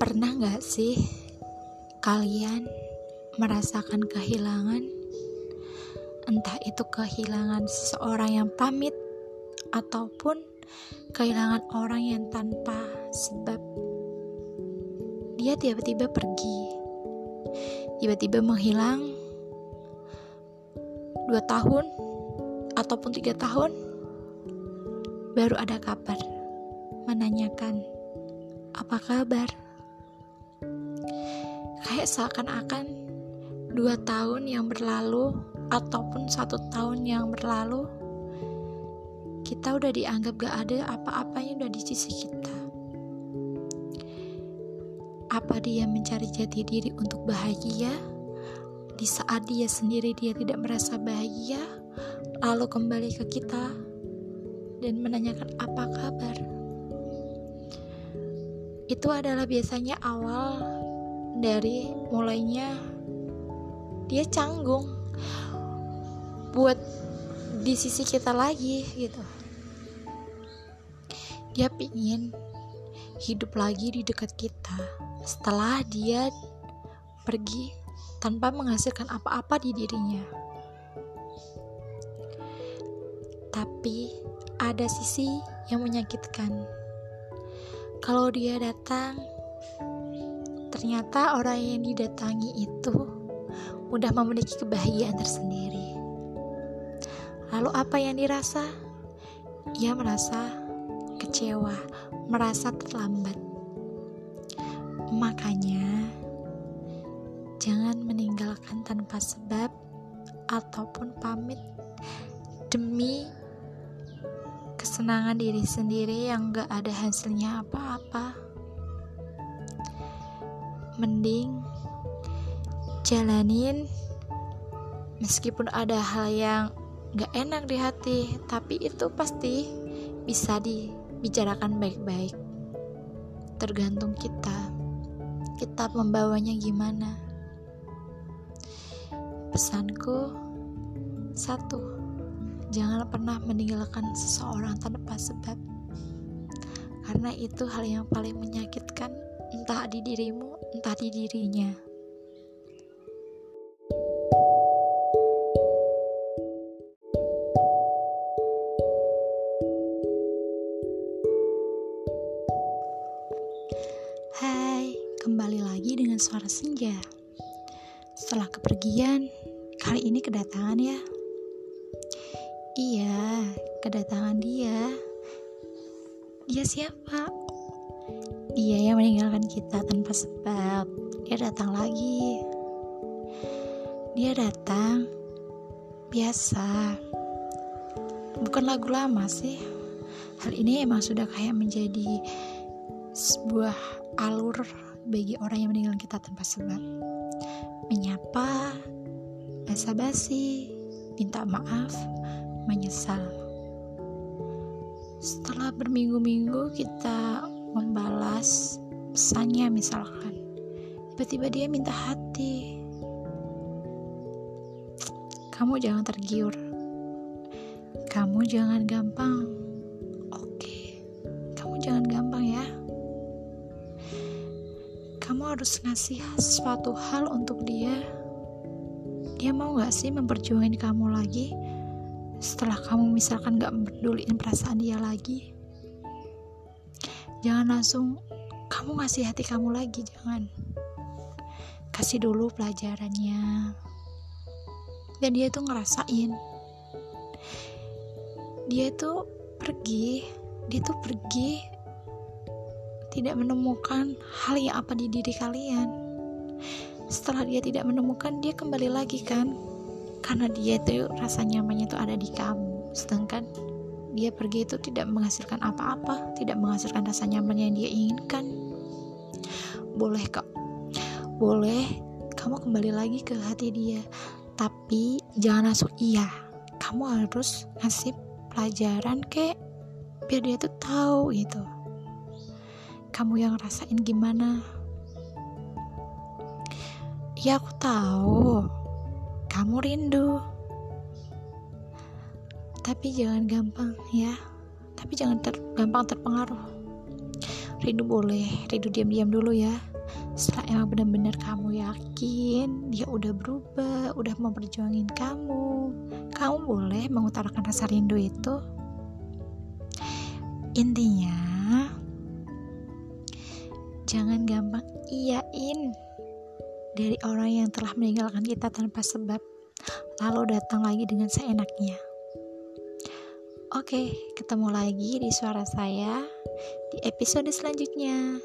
Pernah gak sih kalian merasakan kehilangan? Entah itu kehilangan seseorang yang pamit ataupun kehilangan orang yang tanpa sebab dia tiba-tiba pergi, tiba-tiba menghilang dua tahun ataupun tiga tahun baru ada kabar menanyakan apa kabar kayak seakan-akan dua tahun yang berlalu ataupun satu tahun yang berlalu kita udah dianggap gak ada apa-apanya udah di sisi kita. Apa dia mencari jati diri untuk bahagia? Di saat dia sendiri dia tidak merasa bahagia lalu kembali ke kita dan menanyakan apa kabar? Itu adalah biasanya awal dari mulainya dia canggung buat di sisi kita lagi gitu. Dia pingin hidup lagi di dekat kita. Setelah dia pergi tanpa menghasilkan apa-apa di dirinya. Tapi ada sisi yang menyakitkan. Kalau dia datang ternyata orang yang didatangi itu udah memiliki kebahagiaan tersendiri. Lalu apa yang dirasa? Ia merasa kecewa, merasa terlambat. Makanya, jangan meninggalkan tanpa sebab ataupun pamit demi kesenangan diri sendiri yang gak ada hasilnya apa-apa mending jalanin meskipun ada hal yang gak enak di hati tapi itu pasti bisa dibicarakan baik-baik. Tergantung kita kita membawanya gimana. Pesanku satu jangan pernah meninggalkan seseorang tanpa sebab. Karena itu hal yang paling menyakitkan entah di dirimu, entah di dirinya. Hai, kembali lagi dengan suara senja. Setelah kepergian, kali ini kedatangan ya. Iya, kedatangan dia. Dia siapa? Dia yang meninggalkan kita tanpa sebab. Dia datang lagi. Dia datang biasa. Bukan lagu lama sih. Hal ini emang sudah kayak menjadi sebuah alur bagi orang yang meninggalkan kita tanpa sebab. Menyapa, basa-basi, minta maaf, menyesal. Setelah berminggu-minggu kita membalas pesannya misalkan. Tiba-tiba dia minta hati. Kamu jangan tergiur. Kamu jangan gampang. Oke kamu jangan gampang ya. Kamu harus ngasih sesuatu hal untuk dia. Dia mau gak sih memperjuangin kamu lagi? Setelah kamu misalkan gak peduliin perasaan dia lagi jangan langsung kamu ngasih hati kamu lagi jangan. Kasih dulu pelajarannya. Dan dia tuh ngerasain. Dia tuh pergi dia tuh pergi tidak menemukan hal yang apa di diri kalian. Setelah dia tidak menemukan dia kembali lagi kan? Karena dia tuh rasa nyamannya tuh ada di kamu. Sedangkan dia pergi itu tidak menghasilkan apa-apa, tidak menghasilkan rasa nyaman yang dia inginkan. Boleh kok, boleh kamu kembali lagi ke hati dia, tapi jangan langsung iya. Kamu harus ngasih pelajaran kek, biar dia tuh tahu gitu. Kamu yang rasain gimana? Ya aku tahu, kamu rindu tapi jangan gampang ya. Tapi jangan ter gampang terpengaruh. Rindu boleh rindu diam-diam dulu ya. Setelah emang benar-benar kamu yakin dia udah berubah udah mau perjuangin kamu kamu boleh mengutarakan rasa rindu itu. Intinya jangan gampang iyain dari orang yang telah meninggalkan kita tanpa sebab lalu datang lagi dengan seenaknya Oke, ketemu lagi di suara saya di episode selanjutnya.